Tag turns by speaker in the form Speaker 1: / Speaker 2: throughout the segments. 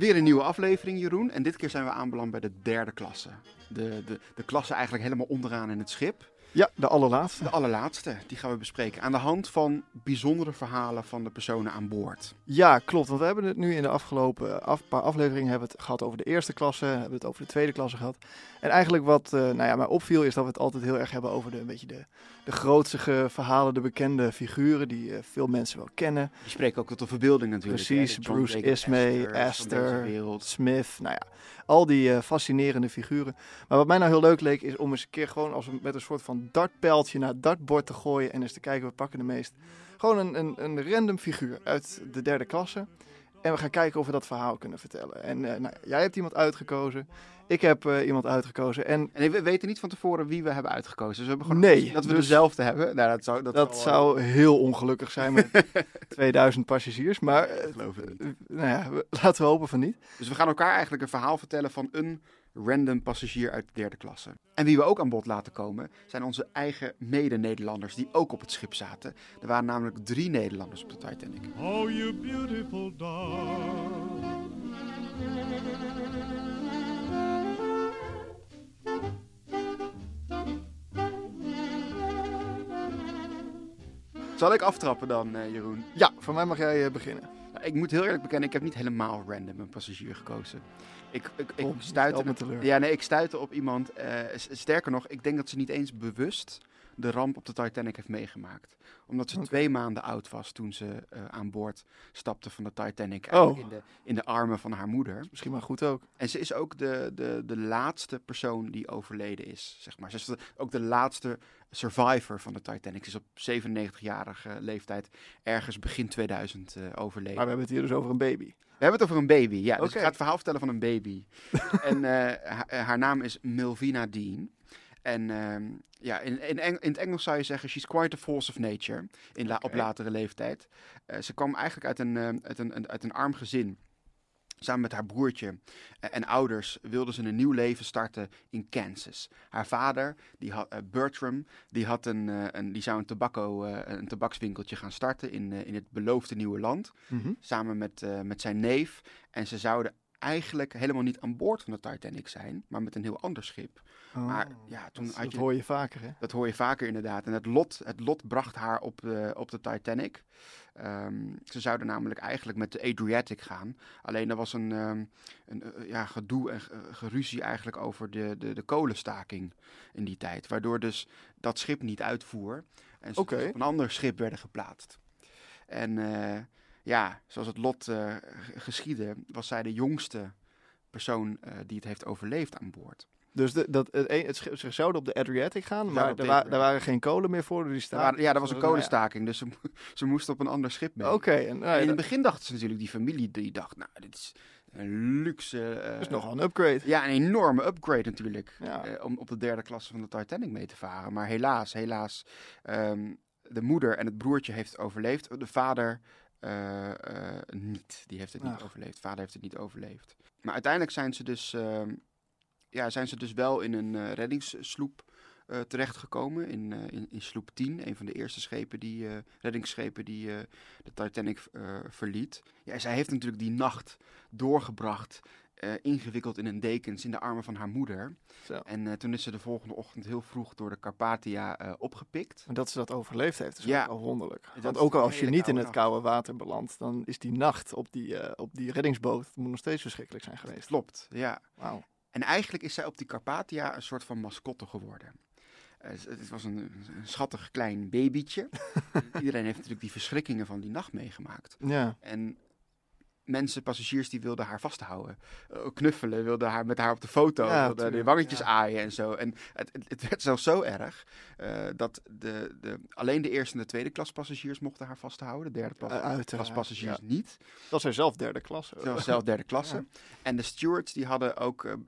Speaker 1: Weer een nieuwe aflevering, Jeroen. En dit keer zijn we aanbeland bij de derde klasse. De, de, de klasse eigenlijk helemaal onderaan in het schip.
Speaker 2: Ja, de allerlaatste.
Speaker 1: De allerlaatste, die gaan we bespreken. Aan de hand van bijzondere verhalen van de personen aan boord.
Speaker 2: Ja, klopt. Want we hebben het nu in de afgelopen af, paar afleveringen hebben we het gehad over de eerste klasse, hebben we het over de tweede klasse gehad. En eigenlijk wat uh, nou ja, mij opviel is dat we het altijd heel erg hebben over de, een beetje de, de grootste verhalen, de bekende figuren die uh, veel mensen wel kennen.
Speaker 1: Die spreken ook tot de verbeelding natuurlijk.
Speaker 2: Precies,
Speaker 1: hè?
Speaker 2: Bruce Ismay, Esther,
Speaker 1: wereld.
Speaker 2: Smith, nou ja, al die uh, fascinerende figuren. Maar wat mij nou heel leuk leek is om eens een keer gewoon als een, met een soort van dartpijltje naar het dartbord te gooien en eens te kijken, we pakken de meest. Gewoon een, een, een random figuur uit de derde klasse. En we gaan kijken of we dat verhaal kunnen vertellen. En uh, nou, jij hebt iemand uitgekozen. Ik heb uh, iemand uitgekozen. En,
Speaker 1: En we weten niet van tevoren wie we hebben uitgekozen. Dus we hebben gewoon
Speaker 2: Nee,
Speaker 1: dat we
Speaker 2: dus-
Speaker 1: dezelfde hebben. Nou, dat zou, dat
Speaker 2: zou heel ongelukkig zijn met 2000 passagiers. Maar
Speaker 1: eh,
Speaker 2: eh,
Speaker 1: ik geloof het niet.
Speaker 2: eh, nou ja, we- laten we hopen van niet.
Speaker 1: Dus we gaan elkaar eigenlijk een verhaal vertellen van een random passagier uit de derde klasse. En wie we ook aan bod laten komen, zijn onze eigen mede-Nederlanders die ook op het schip zaten. Er waren namelijk drie Nederlanders op de Titanic.
Speaker 3: Oh, you beautiful darling.
Speaker 1: Zal ik aftrappen dan, eh, Jeroen?
Speaker 2: Ja, voor mij mag jij eh, beginnen.
Speaker 1: Nou, Ik moet heel eerlijk bekennen, ik heb niet helemaal random een passagier gekozen. Ik, ik, ik
Speaker 2: Oh,
Speaker 1: stuitte...
Speaker 2: stel me teleur.
Speaker 1: Ja, nee, ik stuitte op iemand. eh, sterker nog, ik denk dat ze niet eens bewust de ramp op de Titanic heeft meegemaakt. Omdat ze twee maanden oud was toen ze eh, aan boord stapte van de Titanic.
Speaker 2: Oh.
Speaker 1: In, de, in de armen van haar moeder.
Speaker 2: Misschien maar goed ook.
Speaker 1: En ze is ook de, de, de laatste persoon die overleden is, zeg maar. Ze is de- ook de laatste survivor van de Titanic. Ze is op 97-jarige leeftijd ergens begin 2000 eh, overleden.
Speaker 2: Maar we hebben het hier dus over een baby.
Speaker 1: We hebben het over een baby, ja. Dus
Speaker 2: Oké.
Speaker 1: ik ga het verhaal vertellen van een baby. en eh, ha- haar naam is Milvina Dean. En ehm, ja, in, in, Eng- in het Engels zou je zeggen, she's quite a force of nature. In la- op latere leeftijd. Eh, ze kwam eigenlijk uit een, eh, uit, een, uit een arm gezin. Samen met haar broertje eh, en ouders wilden ze een nieuw leven starten in Kansas. Haar vader, die had, eh, Bertram, die, had een, een, die zou een, tobacco, een tabakswinkeltje gaan starten in, in het beloofde nieuwe land
Speaker 2: Mhm.
Speaker 1: samen met, met zijn neef. En ze zouden eigenlijk helemaal niet aan boord van de Titanic zijn, maar met een heel ander schip. Maar
Speaker 2: Oh,
Speaker 1: ja, toen
Speaker 2: dat,
Speaker 1: je,
Speaker 2: hoor je vaker, hè?
Speaker 1: dat hoor je vaker inderdaad. En het lot, het lot bracht haar op de, op de Titanic. Ehm, ze zouden namelijk eigenlijk met de Adriatic gaan. Alleen er was een, ehm, een eh, ja, gedoe en ge- geruzie eigenlijk over de, de, de kolenstaking in die tijd. Waardoor dus dat schip niet uitvoer. En ze dus op een ander schip werden geplaatst. En eh, ja, zoals het lot g- geschiedde, was zij de jongste persoon eh, die het heeft overleefd aan boord.
Speaker 2: Dus de, dat, het, het schip, ze zouden op de Adriatic gaan, maar er, wa- er waren geen kolen meer voor, dus die
Speaker 1: waren- ja, dat was een
Speaker 2: ja.
Speaker 1: kolenstaking, dus ze, mo- ze moesten op een ander schip mee.
Speaker 2: Oké, en nou ja,
Speaker 1: in het begin dachten ze natuurlijk, die familie, die dacht, nou, dit is een luxe... eh,
Speaker 2: is nogal een upgrade.
Speaker 1: Ja, een enorme upgrade natuurlijk,
Speaker 2: Ja.
Speaker 1: om op de derde klasse van de Titanic mee te varen. Maar helaas, helaas, ehm, de moeder en het broertje heeft overleefd. De vader eh, eh, niet, die heeft het niet overleefd. Vader heeft het niet overleefd. Maar uiteindelijk zijn ze dus, ehm, ja, zijn ze dus wel in een eh, reddingssloep terechtgekomen. In, in, in sloep 10, een van de eerste schepen die, reddingsschepen die de Titanic verliet. Ja, zij heeft natuurlijk die nacht doorgebracht, eh, ingewikkeld in een dekens in de armen van haar moeder.
Speaker 2: Zo.
Speaker 1: En eh, toen is ze de volgende ochtend heel vroeg door de Carpathia eh, opgepikt.
Speaker 2: Maar dat ze dat overleefd heeft, is
Speaker 1: Ja.
Speaker 2: ook al wonderlijk.
Speaker 1: Dat
Speaker 2: Want ook al als je niet in het koude water belandt, dan is die nacht op die, op die reddingsboot, moet nog steeds verschrikkelijk zijn geweest.
Speaker 1: Klopt, ja. En eigenlijk is zij op die Carpathia een soort van mascotte geworden. Het- het was een, een schattig klein babytje. Iedereen heeft natuurlijk die verschrikkingen van die nacht meegemaakt.
Speaker 2: Ja.
Speaker 1: En mensen, passagiers, die wilden haar vasthouden. Eh, knuffelen, wilden haar met haar op de foto,
Speaker 2: Ja,
Speaker 1: wilden de
Speaker 2: tuurlijk,
Speaker 1: wangetjes
Speaker 2: ja.
Speaker 1: aaien en zo. En het, werd zelfs zo erg eh, dat de, de, alleen de eerste en de tweede klas passagiers mochten haar vasthouden. De derde klas,
Speaker 2: Eh,
Speaker 1: klas passagiers
Speaker 2: ja.
Speaker 1: niet.
Speaker 2: Dat zijn zelf derde klasse.
Speaker 1: Dat was zelf derde klasse. En de stewards die hadden ook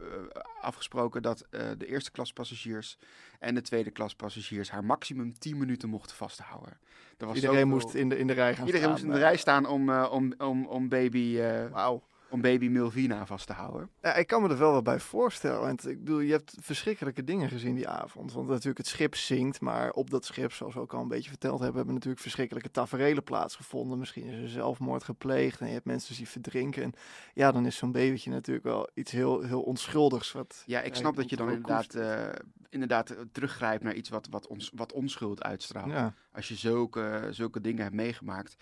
Speaker 1: afgesproken dat de eerste klas passagiers en de tweede klas passagiers haar maximum 10 minuten mochten vasthouden. Er was
Speaker 2: Iedereen moest in de, in de rij gaan
Speaker 1: Iedereen
Speaker 2: staan.
Speaker 1: moest in de
Speaker 2: eh.
Speaker 1: rij staan om, eh, om, om, om baby... eh,
Speaker 2: Wauw.
Speaker 1: Om baby Milvina vast te houden.
Speaker 2: Ja, ik kan me er wel wat bij voorstellen. Want ik bedoel, je hebt verschrikkelijke dingen gezien die avond. Want natuurlijk het schip zinkt, maar op dat schip, zoals we ook al een beetje verteld hebben, hebben natuurlijk verschrikkelijke taferelen plaatsgevonden. Misschien is er zelfmoord gepleegd en je hebt mensen die verdrinken. En ja, dan is zo'n babytje natuurlijk wel iets heel, heel onschuldigs. Wat,
Speaker 1: Ja, ik snap dat je dan inderdaad, eh, inderdaad eh, teruggrijpt naar iets wat, wat, ons, wat onschuld uitstraalt.
Speaker 2: Ja,
Speaker 1: Als je zulke, zulke dingen hebt meegemaakt.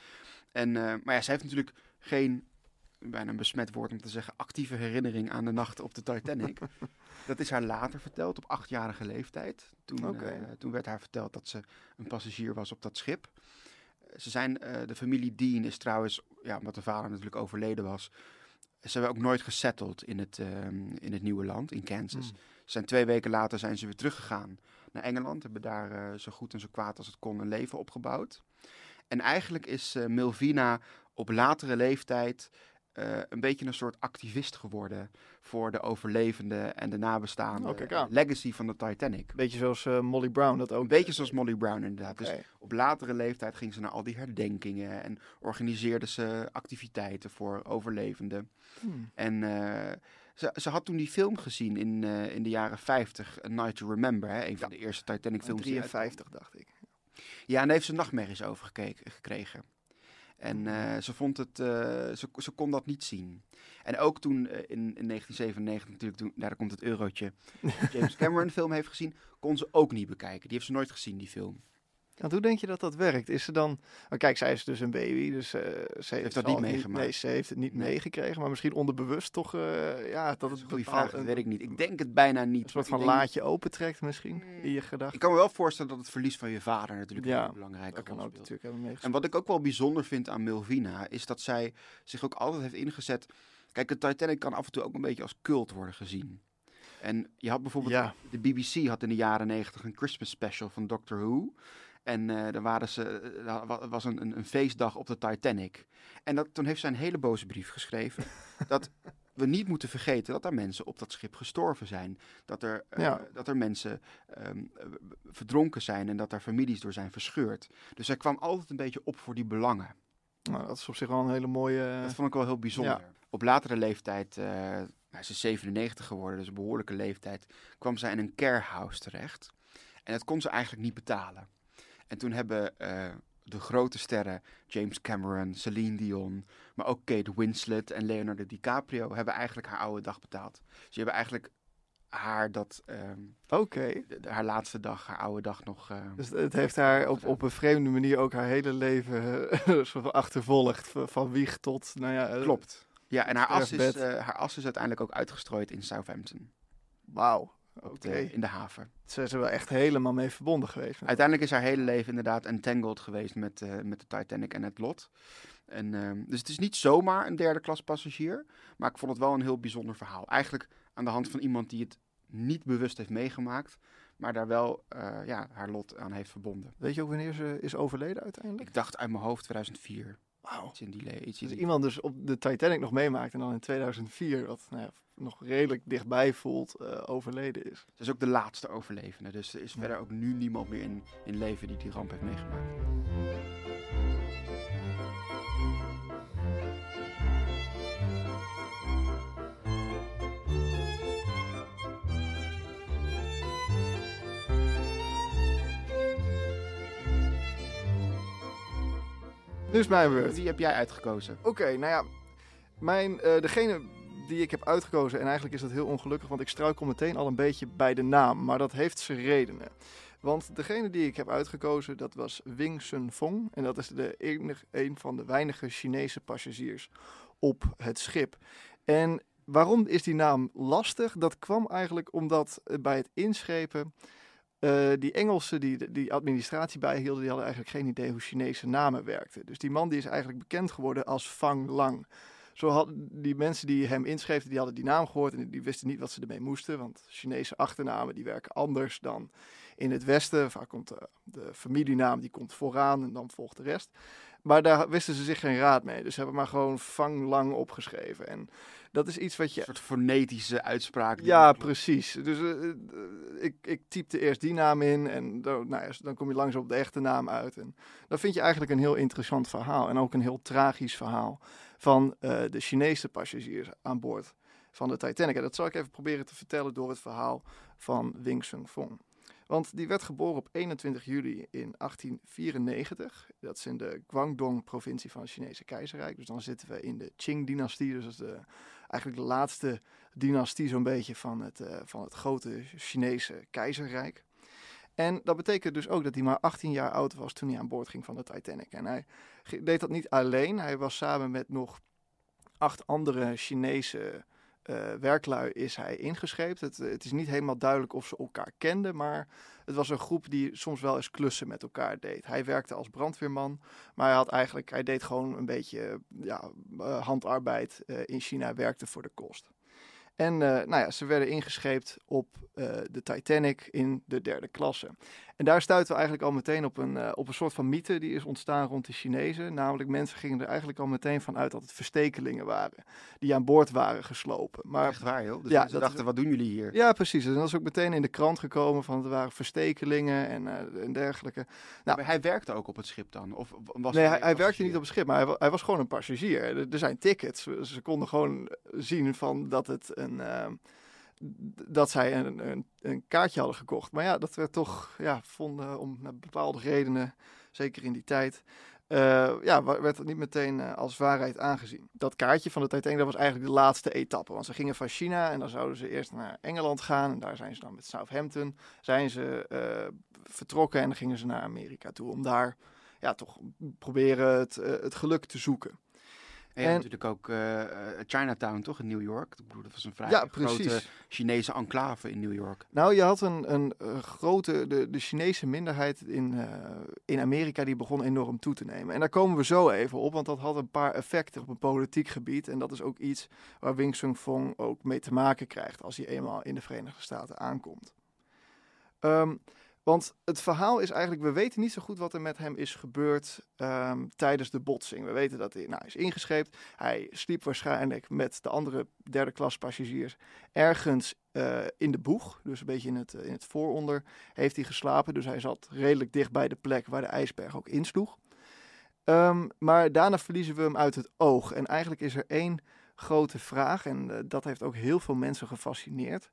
Speaker 1: En, eh, maar ja, zij heeft natuurlijk geen, bijna een besmet woord om te zeggen, actieve herinnering aan de nacht op de Titanic. dat is haar later verteld, op achtjarige leeftijd. Toen, eh, toen werd haar verteld dat ze een passagier was op dat schip. Ze zijn, eh, de familie Dean is trouwens, ja, omdat de vader natuurlijk overleden was, ze hebben ook nooit gesetteld in het, ehm, in het nieuwe land, in Kansas.
Speaker 2: Hmm.
Speaker 1: Ze zijn twee weken later zijn ze weer teruggegaan naar Engeland. Hebben daar eh, zo goed en zo kwaad als het kon een leven opgebouwd. En eigenlijk is eh, Milvina op latere leeftijd eh, een beetje een soort activist geworden voor de overlevenden en de nabestaanden.
Speaker 2: Oh,
Speaker 1: legacy van de Titanic.
Speaker 2: beetje zoals eh, Molly Brown dat ook.
Speaker 1: Een beetje zoals Molly Brown inderdaad. Dus op latere leeftijd ging ze naar al die herdenkingen en organiseerde ze activiteiten voor overlevenden.
Speaker 2: Hmm.
Speaker 1: En eh, ze, ze had toen die film gezien in, in de jaren 50, A Night to Remember, hè, een van de eerste Titanic films. die uitkwam.
Speaker 2: 53 dacht ik.
Speaker 1: Ja, en daar heeft ze nachtmerries over gekeken, gekregen. En eh, ze vond het, eh, ze, ze kon dat niet zien. En ook toen eh, in, in 1997 natuurlijk, toen, daar komt het eurotje, James Cameron een film heeft gezien, kon ze ook niet bekijken. Die heeft ze nooit gezien, die film.
Speaker 2: Want hoe denk je dat dat werkt? Is ze dan... Maar kijk, zij is dus een baby, dus eh, ze heeft,
Speaker 1: dat niet meegemaakt.
Speaker 2: Nee, ze heeft het niet
Speaker 1: Nee.
Speaker 2: meegekregen, maar misschien onderbewust toch... eh, ja, dat
Speaker 1: is een goede vraag, dat weet ik niet. Ik denk het bijna niet.
Speaker 2: Een soort van
Speaker 1: denk-
Speaker 2: laadje opentrekt misschien, in je gedachten.
Speaker 1: Ik kan me wel voorstellen dat het verlies van je vader natuurlijk
Speaker 2: Ja,
Speaker 1: een hele belangrijke
Speaker 2: Dat kan ook
Speaker 1: speelt.
Speaker 2: natuurlijk hebben
Speaker 1: En
Speaker 2: meegespeeld.
Speaker 1: wat ik ook wel bijzonder vind aan Milvina, is dat zij zich ook altijd heeft ingezet. Kijk, de Titanic kan af en toe ook een beetje als cult worden gezien. En je had bijvoorbeeld,
Speaker 2: Ja.
Speaker 1: de BBC had in de jaren negentig een Christmas special van Doctor Who. En eh dan waren ze, eh, er wa- was een, een, een feestdag op de Titanic. En dat, toen heeft zij een hele boze brief geschreven. dat we niet moeten vergeten dat er mensen op dat schip gestorven zijn. Dat er, eh,
Speaker 2: Ja.
Speaker 1: dat er mensen ehm, eh, verdronken zijn en dat er families door zijn verscheurd. Dus zij kwam altijd een beetje op voor die belangen.
Speaker 2: Nou, dat is op zich wel een hele mooie...
Speaker 1: Dat vond ik wel heel bijzonder. Op latere leeftijd, eh nou, ze is 97 geworden, dus een behoorlijke leeftijd, kwam zij in een carehouse terecht. En dat kon ze eigenlijk niet betalen. En toen hebben eh, de grote sterren, James Cameron, Celine Dion, maar ook Kate Winslet en Leonardo DiCaprio, hebben eigenlijk haar oude dag betaald. Ze hebben eigenlijk haar dat, ehm,
Speaker 2: Oké.
Speaker 1: haar laatste dag, haar oude dag nog... eh,
Speaker 2: Dus het heeft haar op, op een vreemde manier ook haar hele leven eh, achtervolgd. Van, wieg tot, nou ja...
Speaker 1: Klopt. Ja, en haar as, is, haar as is uiteindelijk ook uitgestrooid in Southampton,
Speaker 2: Wauw.
Speaker 1: Op
Speaker 2: Oké.
Speaker 1: de- in de haven.
Speaker 2: Ze is er wel echt helemaal mee verbonden geweest.
Speaker 1: Uiteindelijk is haar hele leven inderdaad entangled geweest met, eh, met de Titanic en het lot. En, ehm, dus het is niet zomaar een derde klas passagier, maar ik vond het wel een heel bijzonder verhaal. Eigenlijk aan de hand van iemand die het niet bewust heeft meegemaakt, maar daar wel eh, ja, haar lot aan heeft verbonden.
Speaker 2: Weet je ook wanneer ze is overleden uiteindelijk?
Speaker 1: Ik dacht uit mijn hoofd 2004.
Speaker 2: Wauw.
Speaker 1: Iets in die iets
Speaker 2: Dus
Speaker 1: die-
Speaker 2: iemand dus op de Titanic nog meemaakt en dan in 2004, wat nou ja, nog redelijk dichtbij voelt, eh, overleden is.
Speaker 1: Ze is ook de laatste overlevende, dus er is verder ook nu niemand meer in, in leven die die ramp heeft meegemaakt.
Speaker 2: Nu is mijn beurt.
Speaker 1: Wie heb jij uitgekozen?
Speaker 2: Oké, nou ja, mijn, eh, degene die ik heb uitgekozen, en eigenlijk is dat heel ongelukkig, want ik struikel meteen al een beetje bij de naam, maar dat heeft zijn redenen. Want degene die ik heb uitgekozen, dat was Wing Sun Fong. En dat is de enig, een van de weinige Chinese passagiers op het schip. En waarom is die naam lastig? Dat kwam eigenlijk omdat eh, bij het inschepen eh, die Engelsen die die administratie bijhielden, die hadden eigenlijk geen idee hoe Chinese namen werkten. Dus die man die is eigenlijk bekend geworden als Fang Lang. Zo hadden die mensen die hem inschreven, die hadden die naam gehoord en die wisten niet wat ze ermee moesten. Want Chinese achternamen die werken anders dan in het westen. Vaak komt de, de familienaam die komt vooraan en dan volgt de rest. Maar daar wisten ze zich geen raad mee. Dus ze hebben maar gewoon vang lang opgeschreven. En dat is iets wat
Speaker 1: Een
Speaker 2: je
Speaker 1: soort fonetische uitspraak.
Speaker 2: ja, precies. Dus eh, eh, ik, ik typte eerst die naam in en dan, nou ja, dan kom je langzaam op de echte naam uit. En dan vind je eigenlijk een heel interessant verhaal en ook een heel tragisch verhaal van eh, de Chinese passagiers aan boord van de Titanic. En dat zal ik even proberen te vertellen door het verhaal van Wing Sung Fong. Want die werd geboren op 21 juli in 1894. Dat is in de Guangdong-provincie van het Chinese keizerrijk. Dus dan zitten we in de Qing-dynastie. Dus dat is de, eigenlijk de laatste dynastie zo'n beetje van het, eh, van het grote Chinese keizerrijk. En dat betekent dus ook dat hij maar 18 jaar oud was toen hij aan boord ging van de Titanic. En hij deed dat niet alleen. Hij was samen met nog acht andere Chinese eh, werklui is hij ingescheept. Het, het is niet helemaal duidelijk of ze elkaar kenden, maar het was een groep die soms wel eens klussen met elkaar deed. Hij werkte als brandweerman, maar hij had eigenlijk, hij deed gewoon een beetje ja, eh, handarbeid eh, in China, werkte voor de kost. En nou ja, ze werden ingescheept op de Titanic in de derde klasse. En daar stuiten we eigenlijk al meteen op een, eh, op een soort van mythe die is ontstaan rond de Chinezen. Namelijk, mensen gingen er eigenlijk al meteen van uit dat het verstekelingen waren. Die aan boord waren geslopen. Maar
Speaker 1: Echt waar, joh. Dus
Speaker 2: Ja,
Speaker 1: ze dachten,
Speaker 2: is-
Speaker 1: wat doen jullie hier?
Speaker 2: ja, precies. En dat is ook meteen in de krant gekomen van het waren verstekelingen en, eh, en dergelijke. Nou,
Speaker 1: Maar hij werkte ook op het schip dan? Of was
Speaker 2: nee, hij, hij werkte niet op het schip, maar hij, hij was gewoon een passagier. Er, er zijn tickets. Ze, ze konden gewoon zien van dat het een. eh, d- dat zij een, een, een kaartje hadden gekocht. Maar ja, dat werd toch ja, vonden om met bepaalde redenen, zeker in die tijd. eh, ja, werd het niet meteen eh, als waarheid aangezien. Dat kaartje van de Titanic, dat was eigenlijk de laatste etappe. Want ze gingen van China en dan zouden ze eerst naar Engeland gaan. En daar zijn ze dan met Southampton zijn ze eh, vertrokken en dan gingen ze naar Amerika toe. Om daar ja, toch proberen het, het geluk te zoeken.
Speaker 1: En, natuurlijk ook eh, eh, Chinatown, toch? In New York. Ik bedoel, dat was een vrij
Speaker 2: Ja,
Speaker 1: grote. Chinese enclave in New York.
Speaker 2: Nou, je had een, een, eh, grote, de, de Chinese minderheid in, in Amerika, die begon enorm toe te nemen. En daar komen we zo even op, want dat had een paar effecten op een politiek gebied. En dat is ook iets waar Wing Sung Fong ook mee te maken krijgt als hij eenmaal in de Verenigde Staten aankomt. Ehm, want het verhaal is eigenlijk, we weten niet zo goed wat er met hem is gebeurd ehm, tijdens de botsing. We weten dat hij nou, is ingescheept. Hij sliep waarschijnlijk met de andere derde klas passagiers ergens eh, in de boeg, dus een beetje in het, eh, in het vooronder, heeft hij geslapen. Dus hij zat redelijk dicht bij de plek waar de ijsberg ook insloeg. Ehm, maar daarna verliezen we hem uit het oog. En eigenlijk is er één grote vraag, en eh, dat heeft ook heel veel mensen gefascineerd.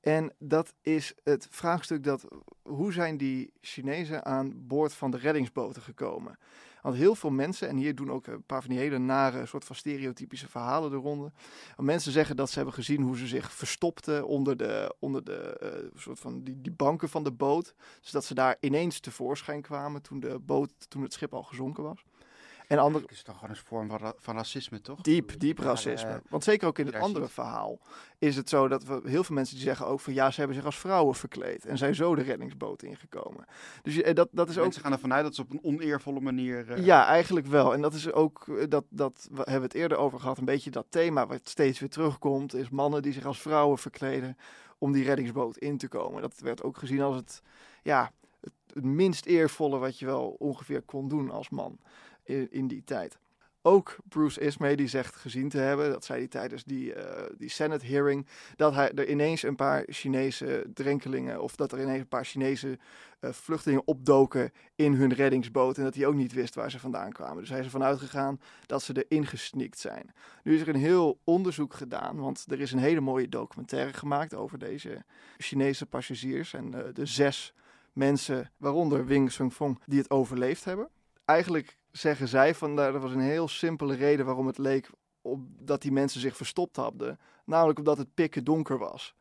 Speaker 2: En dat is het vraagstuk dat hoe zijn die Chinezen aan boord van de reddingsboten gekomen? Want heel veel mensen, en hier doen ook een paar van die hele nare soort van stereotypische verhalen de ronde. Mensen zeggen dat ze hebben gezien hoe ze zich verstopten onder de, onder de eh, soort van die, die banken van de boot. Dus dat ze daar ineens tevoorschijn kwamen toen de boot, toen het schip al gezonken was. En andere,
Speaker 1: Het is toch gewoon een vorm van, ra- van racisme, toch?
Speaker 2: Diep, diep
Speaker 1: Ja,
Speaker 2: racisme.
Speaker 1: eh,
Speaker 2: Want zeker ook in het andere verhaal is het zo dat we heel veel mensen die zeggen ook van ja, ze hebben zich als vrouwen verkleed en zijn zo de reddingsboot ingekomen. Dus eh, dat, dat is ook.
Speaker 1: Mensen gaan ervan uit dat ze op een oneervolle manier... eh,
Speaker 2: Ja, eigenlijk wel. En dat is ook, dat, dat we hebben het eerder over gehad, een beetje dat thema wat steeds weer terugkomt, is mannen die zich als vrouwen verkleden om die reddingsboot in te komen. Dat werd ook gezien als het, ja, het, het minst eervolle wat je wel ongeveer kon doen als man in, die tijd. Ook Bruce Ismay die zegt gezien te hebben, dat zei hij tijdens die, eh, die Senate hearing, dat hij er ineens een paar Chinese drenkelingen of dat er ineens een paar Chinese eh, vluchtelingen opdoken in hun reddingsboot en dat hij ook niet wist waar ze vandaan kwamen. Dus hij is ervan uitgegaan dat ze erin gesneakt zijn. Nu is er een heel onderzoek gedaan, want er is een hele mooie documentaire gemaakt over deze Chinese passagiers en eh, de zes mensen, waaronder Wing Sung Fong, die het overleefd hebben. Eigenlijk zeggen zij van, nou, er was een heel simpele reden waarom het leek op dat die mensen zich verstopt hadden. Namelijk omdat het pikken donker was.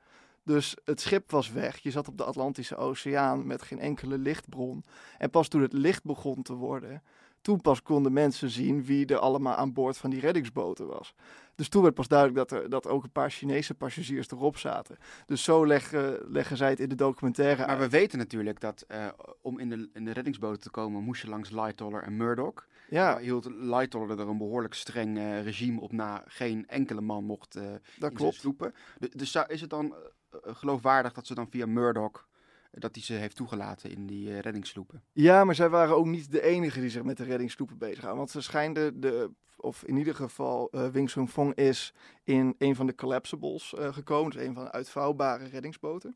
Speaker 2: Dus het schip was weg. Je zat op de Atlantische Oceaan met geen enkele lichtbron. En pas toen het licht begon te worden, toen pas konden mensen zien wie er allemaal aan boord van die reddingsboten was. Dus toen werd pas duidelijk dat er dat ook een paar Chinese passagiers erop zaten. Dus zo leggen, leggen zij het in de documentaire
Speaker 1: Maar
Speaker 2: uit.
Speaker 1: we weten natuurlijk dat eh, om in de, in de reddingsboot te komen moest je langs Lightoller en Murdoch.
Speaker 2: Ja,
Speaker 1: Nou, hield Lightoller er een behoorlijk streng eh, regime op na. Geen enkele man mocht eh
Speaker 2: dat klopt.
Speaker 1: Dus is het dan geloofwaardig dat ze dan via Murdoch dat hij ze heeft toegelaten in die eh, reddingssloepen.
Speaker 2: Ja, maar zij waren ook niet de enige die zich met de reddingssloepen bezighouden. Want ze schijnden de, of in ieder geval eh Wing Sun Fong is in een van de collapsibles eh, gekomen. Dus een van de uitvouwbare reddingsboten.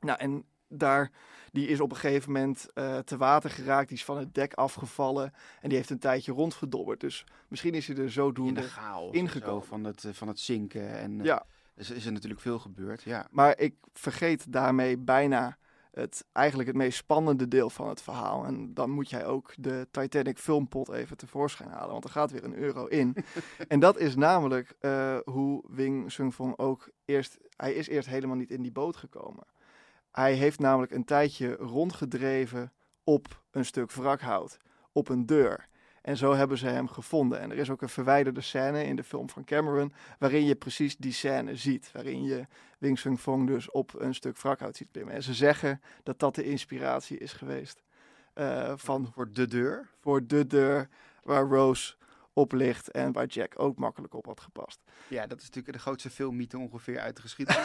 Speaker 2: Nou, en daar, die is op een gegeven moment te water geraakt. Die is van het dek afgevallen en die heeft een tijdje rondgedobberd. Dus misschien is hij er
Speaker 1: In
Speaker 2: zodoende
Speaker 1: de chaos en
Speaker 2: ingekomen.
Speaker 1: zo van het, van het zinken. En
Speaker 2: Ja,
Speaker 1: is, is er natuurlijk veel gebeurd. Ja.
Speaker 2: maar ik vergeet daarmee bijna het, eigenlijk het meest spannende deel van het verhaal. En dan moet jij ook de Titanic filmpot even tevoorschijn halen, want er gaat weer een euro in. en dat is namelijk eh, hoe Wing Sun Fong ook eerst... Hij is eerst helemaal niet in die boot gekomen. Hij heeft namelijk een tijdje rondgedreven op een stuk wrakhout, op een deur. En zo hebben ze hem gevonden. En er is ook een verwijderde scène in de film van Cameron, waarin je precies die scène ziet. Waarin je Wing Sun Fong dus op een stuk wrakhout ziet klimmen. En ze zeggen dat dat de inspiratie is geweest eh, van,
Speaker 1: Voor de deur.
Speaker 2: voor de deur waar Rose op ligt en waar Jack ook makkelijk op had gepast.
Speaker 1: Ja, dat is natuurlijk de grootste filmmythe ongeveer uit de geschiedenis.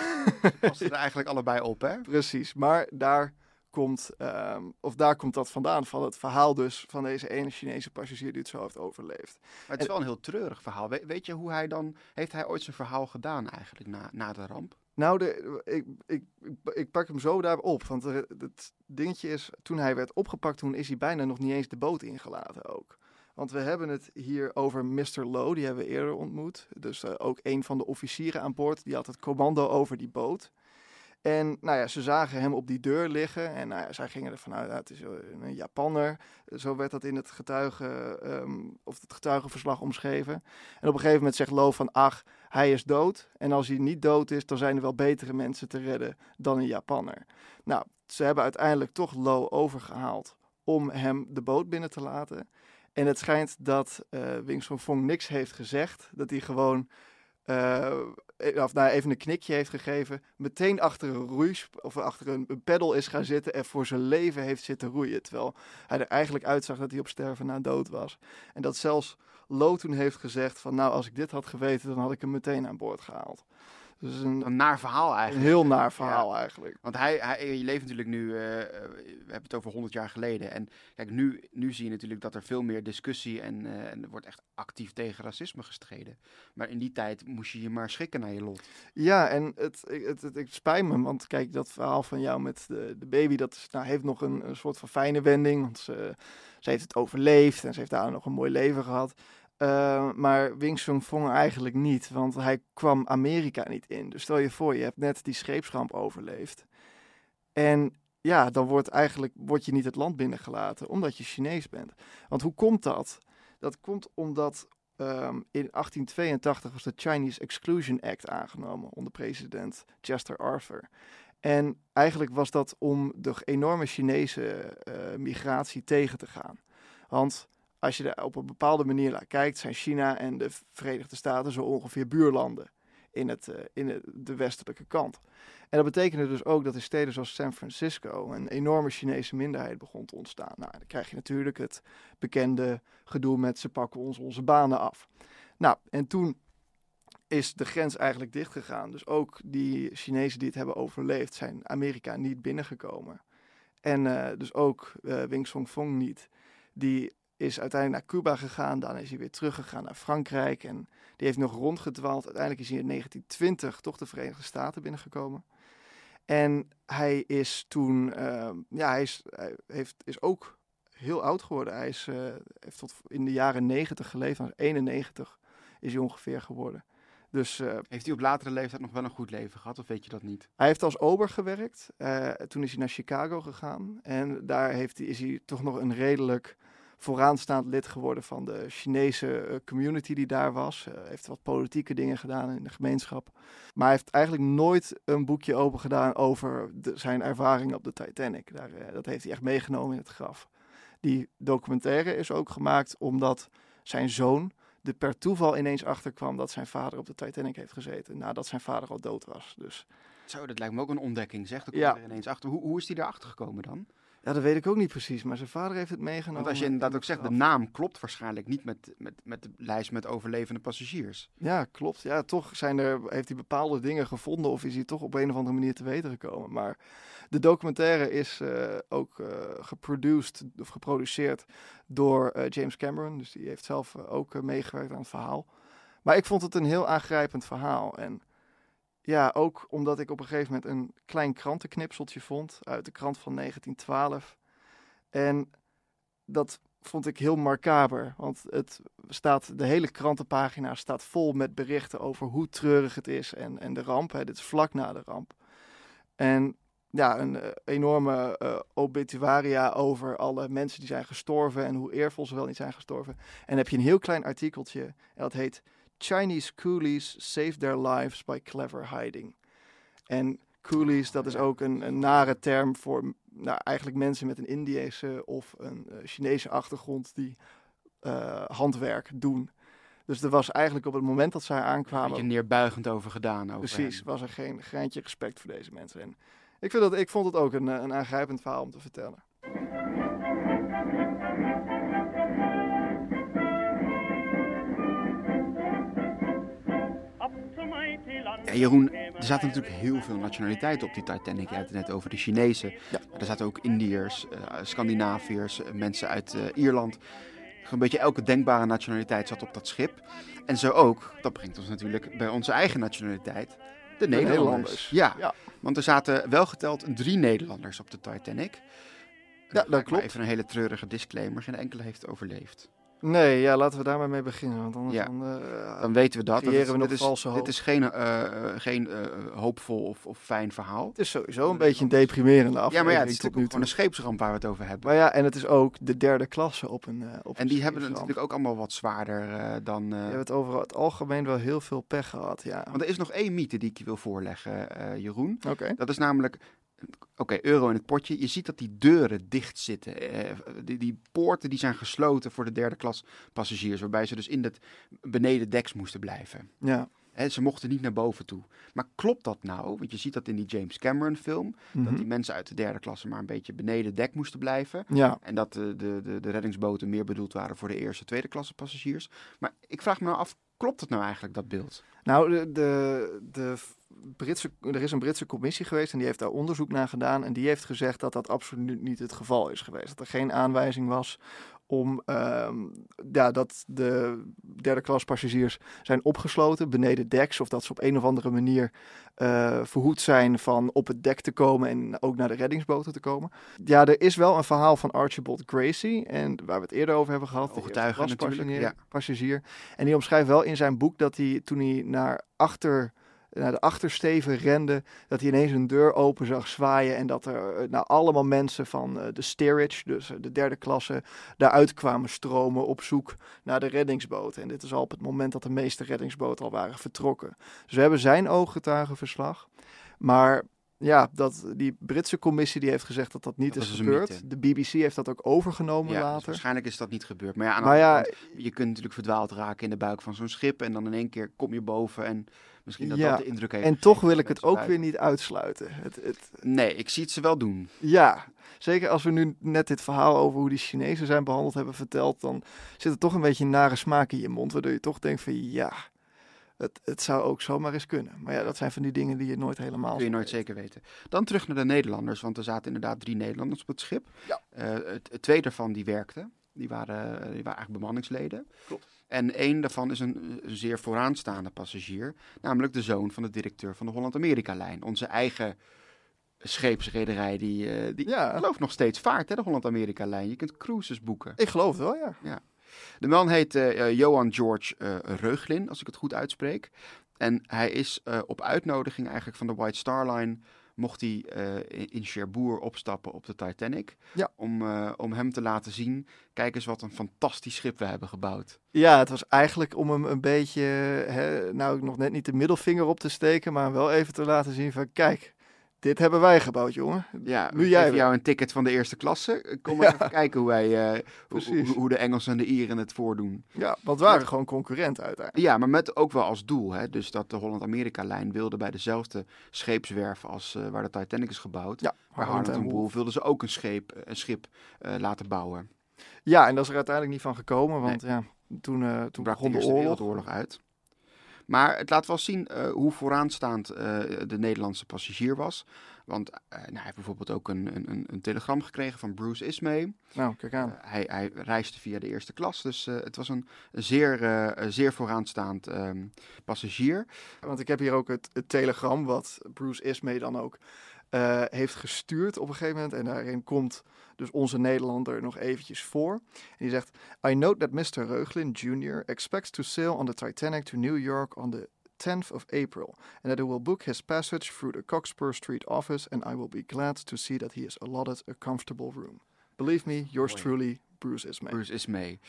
Speaker 1: Passen er eigenlijk allebei op, hè?
Speaker 2: Precies, maar daar komt, ehm, of daar komt dat vandaan, van het verhaal dus van deze ene Chinese passagier die het zo heeft overleefd.
Speaker 1: Maar het is wel een heel treurig verhaal. We- weet je hoe hij dan... Heeft hij ooit zijn verhaal gedaan eigenlijk na, na de ramp?
Speaker 2: Nou, de, ik, ik, ik, ik pak hem zo daarop. Want er- het dingetje is, toen hij werd opgepakt, toen is hij bijna nog niet eens de boot ingelaten ook. Want we hebben het hier over Mr. Lowe, die hebben we eerder ontmoet. Dus eh, ook een van de officieren aan boord, die had het commando over die boot. En nou ja, ze zagen hem op die deur liggen en nou ja, zij gingen ervan uit, nou, het is een Japanner. Zo werd dat in het, getuige, ehm, of het getuigenverslag omschreven. En op een gegeven moment zegt Lowe van, ach, hij is dood. En als hij niet dood is, dan zijn er wel betere mensen te redden dan een Japanner. Nou, ze hebben uiteindelijk toch Lo overgehaald om hem de boot binnen te laten. En het schijnt dat eh Wing Sun Fong niks heeft gezegd. Dat hij gewoon eh, of nou, even een knikje heeft gegeven. Meteen achter een roei of achter een, een peddel is gaan zitten. En voor zijn leven heeft zitten roeien. Terwijl hij er eigenlijk uitzag dat hij op sterven na dood was. En dat zelfs Lo toen heeft gezegd van nou als ik dit had geweten dan had ik hem meteen aan boord gehaald. Dus een,
Speaker 1: Een naar verhaal
Speaker 2: een
Speaker 1: eigenlijk.
Speaker 2: heel naar verhaal eigenlijk.
Speaker 1: Want hij, hij, je leeft natuurlijk nu, eh, we hebben het over 100 jaar geleden. En kijk, nu, nu zie je natuurlijk dat er veel meer discussie en, eh, en er wordt echt actief tegen racisme gestreden. Maar in die tijd moest je je maar schikken naar je lot.
Speaker 2: Ja, en het, het, het, het, het spijt me, want kijk, dat verhaal van jou met de, de baby, dat is, nou, heeft nog een, een soort van fijne wending. Want ze, ze heeft het overleefd en ze heeft daar nog een mooi leven gehad. Uh, maar Wing Sun Fong eigenlijk niet, want hij kwam Amerika niet in. Dus stel je voor, je hebt net die scheepsramp overleefd. En ja, dan wordt eigenlijk wordt je niet het land binnengelaten, omdat je Chinees bent. Want hoe komt dat? Dat komt omdat um, in 1882 was de Chinese Exclusion Act aangenomen onder president Chester Arthur. En eigenlijk was dat om de enorme Chinese uh, migratie tegen te gaan. Want als je er op een bepaalde manier naar kijkt, zijn China en de Verenigde Staten zo ongeveer buurlanden in, het, uh, in de westelijke kant. En dat betekende dus ook dat in steden zoals San Francisco een enorme Chinese minderheid begon te ontstaan. Nou, dan krijg je natuurlijk het bekende gedoe met ze pakken ons onze banen af. Nou, en toen is de grens eigenlijk dichtgegaan. Dus ook die Chinezen die het hebben overleefd zijn Amerika niet binnengekomen. En uh, dus ook uh, Wing Song Fong niet. Die is uiteindelijk naar Cuba gegaan. Dan is hij weer teruggegaan naar Frankrijk. En die heeft nog rondgedwaald. Uiteindelijk is hij in 1920 toch de Verenigde Staten binnengekomen. En hij is toen, uh, ja, hij is, hij heeft, is ook heel oud geworden. Hij is, uh, heeft tot in de jaren 90 geleefd. 91 is hij ongeveer geworden. Dus, uh,
Speaker 1: heeft hij op latere leeftijd nog wel een goed leven gehad, of weet je dat niet?
Speaker 2: Hij heeft als ober gewerkt. Uh, toen is hij naar Chicago gegaan. En daar heeft hij, is hij toch nog een redelijk vooraanstaand lid geworden van de Chinese uh, community die daar was. Uh, heeft wat politieke dingen gedaan in de gemeenschap. Maar hij heeft eigenlijk nooit een boekje open gedaan over de, zijn ervaringen op de Titanic. Daar, uh, dat heeft hij echt meegenomen in het graf. Die documentaire is ook gemaakt omdat zijn zoon er per toeval ineens achterkwam dat zijn vader op de Titanic heeft gezeten. Nadat zijn vader al dood was. Dus
Speaker 1: Zo, dat lijkt me ook een ontdekking, zeg. Dan komt
Speaker 2: Ja.
Speaker 1: er ineens achter. Hoe, hoe is hij erachter gekomen dan?
Speaker 2: Ja, dat weet ik ook niet precies, maar zijn vader heeft het meegenomen.
Speaker 1: Want als je inderdaad ook zegt, de naam klopt waarschijnlijk niet met, met, met de lijst met overlevende passagiers.
Speaker 2: Ja, klopt. Ja, toch zijn er, heeft hij bepaalde dingen gevonden of is hij toch op een of andere manier te weten gekomen. Maar de documentaire is eh, ook eh geproduced of geproduceerd door eh, James Cameron. Dus die heeft zelf ook meegewerkt aan het verhaal. Maar ik vond het een heel aangrijpend verhaal. En ja, ook omdat ik op een gegeven moment een klein krantenknipseltje vond uit de krant van 1912. En dat vond ik heel markaber. Want het staat, de hele krantenpagina staat vol met berichten over hoe treurig het is en, en de ramp. Hè. Dit is vlak na de ramp. En ja, een eh, enorme eh, obituaria over alle mensen die zijn gestorven en hoe eervol ze wel niet zijn gestorven. En dan heb je een heel klein artikeltje en dat heet Chinese coolies save their lives by clever hiding. En coolies, dat is ook een, een nare term voor nou, eigenlijk mensen met een Indiëse of een eh, Chinese achtergrond die eh, handwerk doen. Dus er was eigenlijk op het moment dat zij
Speaker 1: Een beetje
Speaker 2: aankwamen,
Speaker 1: neerbuigend over gedaan. Over
Speaker 2: precies, was er geen greintje respect voor deze mensen. En ik, vind dat, ik vond het ook een, eh, een aangrijpend verhaal om te vertellen.
Speaker 1: Ja, Jeroen, er zaten natuurlijk heel veel nationaliteiten op die Titanic. Je had het net over de Chinezen.
Speaker 2: Ja.
Speaker 1: Er zaten ook Indiërs, eh, Scandinaviërs, mensen uit eh, Ierland. Een beetje elke denkbare nationaliteit zat op dat schip. En zo ook, dat brengt ons natuurlijk bij onze eigen nationaliteit, de, Nederlanders.
Speaker 2: Nederlanders.
Speaker 1: Ja,
Speaker 2: Ja.
Speaker 1: want er zaten wel geteld drie Nederlanders op de Titanic.
Speaker 2: dat
Speaker 1: ik maar
Speaker 2: klopt.
Speaker 1: Even een hele treurige disclaimer, geen enkele heeft overleefd.
Speaker 2: Nee, ja, laten we daar maar mee beginnen. Want anders
Speaker 1: Ja.
Speaker 2: dan, eh,
Speaker 1: Dan weten we dat.
Speaker 2: we
Speaker 1: dit, is, dit is geen, eh, eh, geen hoopvol of, of fijn verhaal.
Speaker 2: het is sowieso een beetje een deprimerende
Speaker 1: Ja,
Speaker 2: aflevering
Speaker 1: maar ja, het is natuurlijk
Speaker 2: nu
Speaker 1: gewoon een scheepsramp waar we het over hebben.
Speaker 2: Maar ja, en het is ook de derde klasse op een. op
Speaker 1: en
Speaker 2: een
Speaker 1: die hebben het natuurlijk ook allemaal wat zwaarder dan...
Speaker 2: Je hebt het over het algemeen wel heel veel pech gehad, ja.
Speaker 1: Want er is nog één mythe die ik je wil voorleggen, Jeroen.
Speaker 2: Oké.
Speaker 1: Dat is namelijk... Oké, euro in het potje. Je ziet dat die deuren dicht zitten. Eh, die, die poorten die zijn gesloten voor de derde klas passagiers. Waarbij ze dus in het beneden deks moesten blijven.
Speaker 2: Ja.
Speaker 1: Ze mochten niet naar boven toe. Maar klopt dat nou? Want je ziet dat in die James Cameron film. Dat
Speaker 2: Mhm.
Speaker 1: die mensen uit de derde klasse maar een beetje beneden dek moesten blijven.
Speaker 2: Ja.
Speaker 1: En dat de, de, de, de reddingsboten meer bedoeld waren voor de eerste, tweede klasse passagiers. Maar ik vraag me nou af, klopt het nou eigenlijk, dat beeld?
Speaker 2: Nou, de, de, Britse, er is een Britse commissie geweest en die heeft daar onderzoek naar gedaan. En die heeft gezegd dat dat absoluut niet het geval is geweest. Dat er geen aanwijzing was om ehm, ja, dat de derde klas passagiers zijn opgesloten beneden deks. Of dat ze op een of andere manier eh, verhoed zijn van op het dek te komen en ook naar de reddingsboten te komen. Ja, er is wel een verhaal van Archibald Gracie, en waar we het eerder over hebben gehad. de
Speaker 1: Ooggetuige natuurlijk,
Speaker 2: passagier-
Speaker 1: ja.
Speaker 2: passagier. En die omschrijft wel in zijn boek dat hij toen hij naar achter naar de achtersteven rende, dat hij ineens een deur open zag zwaaien en dat er nou, allemaal mensen van eh, de steerage, dus eh, de derde klasse, daaruit kwamen stromen op zoek naar de reddingsboten. En dit is al op het moment dat de meeste reddingsboten al waren vertrokken. Dus we hebben zijn ooggetuigenverslag, maar ja, dat, die Britse commissie die heeft gezegd dat dat niet
Speaker 1: Dat
Speaker 2: is gebeurd. De BBC heeft dat ook overgenomen
Speaker 1: Ja, dus
Speaker 2: later.
Speaker 1: waarschijnlijk is dat niet gebeurd. Maar ja, aan
Speaker 2: Maar ja,
Speaker 1: kant, je kunt natuurlijk verdwaald raken in de buik van zo'n schip. En dan in één keer kom je boven en misschien dat
Speaker 2: Ja,
Speaker 1: dat de indruk heeft.
Speaker 2: en toch wil ik het ook weer niet uitsluiten. Het, het,
Speaker 1: Nee, ik zie het ze wel doen.
Speaker 2: Ja, zeker als we nu net dit verhaal over hoe die Chinezen zijn behandeld hebben verteld, dan zit er toch een beetje een nare smaak in je mond, waardoor je toch denkt van ja, het, het zou ook zomaar eens kunnen. Maar ja, dat zijn van die dingen die je nooit helemaal
Speaker 1: kun je nooit
Speaker 2: weet.
Speaker 1: zeker weten. Dan terug naar de Nederlanders, want er zaten inderdaad drie Nederlanders op het schip.
Speaker 2: Ja.
Speaker 1: Eh, het, het twee daarvan die werkten. Die waren, die waren eigenlijk bemanningsleden.
Speaker 2: Klopt.
Speaker 1: En één daarvan is een, een zeer vooraanstaande passagier. Namelijk de zoon van de directeur van de Holland-Amerika-lijn. Onze eigen scheepsrederij die, eh, die
Speaker 2: Ja.
Speaker 1: geloof nog steeds vaart, hè, de Holland-Amerika-lijn. Je kunt cruises boeken.
Speaker 2: Ik geloof het wel, ja.
Speaker 1: De man heet eh, eh, Johan George eh, Reuglin, als ik het goed uitspreek. En hij is eh, op uitnodiging eigenlijk van de White Star Line... mocht hij eh, in- Cherbourg opstappen op de Titanic.
Speaker 2: Ja.
Speaker 1: Om, eh, om hem te laten zien, kijk eens wat een fantastisch schip we hebben gebouwd.
Speaker 2: Ja, het was eigenlijk om hem een beetje, hè, nou nog net niet de middelvinger op te steken, maar wel even te laten zien van kijk, dit hebben wij gebouwd, jongen.
Speaker 1: Ja,
Speaker 2: Nu jij weer.
Speaker 1: jou een ticket van de eerste klasse. Kom maar
Speaker 2: Ja.
Speaker 1: even kijken hoe, wij, eh, hoe, hoe, de Engelsen en de Ieren het voordoen.
Speaker 2: Ja, want we waren gewoon concurrenten uiteindelijk.
Speaker 1: Ja, maar met ook wel als doel. Hè? Dus dat de Holland-Amerika-lijn wilde bij dezelfde scheepswerf als eh, waar de Titanic is gebouwd.
Speaker 2: Ja,
Speaker 1: Bij
Speaker 2: Harland en
Speaker 1: Wolff wilden ze ook een, scheep, een schip eh, laten bouwen.
Speaker 2: Ja, en dat is er uiteindelijk niet van gekomen, want ja, toen, eh, toen
Speaker 1: Toen brak de
Speaker 2: begon de
Speaker 1: Eerste
Speaker 2: oorlog.
Speaker 1: Wereldoorlog uit. Maar het laat wel zien eh, hoe vooraanstaand eh, de Nederlandse passagier was. Want eh, nou, hij heeft bijvoorbeeld ook een, een, een, telegram gekregen van Bruce Ismay.
Speaker 2: Nou, kijk aan.
Speaker 1: Hij, hij reisde via de eerste klas, dus het was een zeer, zeer vooraanstaand ehm, passagier.
Speaker 2: Want ik heb hier ook het, het telegram wat Bruce Ismay dan ook eh, heeft gestuurd op een gegeven moment. En daarin komt dus onze Nederlander nog eventjes voor. En die zegt... I note that Mr. Reuglin Jr. expects to sail on the Titanic to New York on the 10th of April. And that he will book his passage through the Cockspur Street office. And I will be glad to see that he is allotted a comfortable room. Believe me, yours truly, Bruce Ismay.
Speaker 1: Bruce Ismay.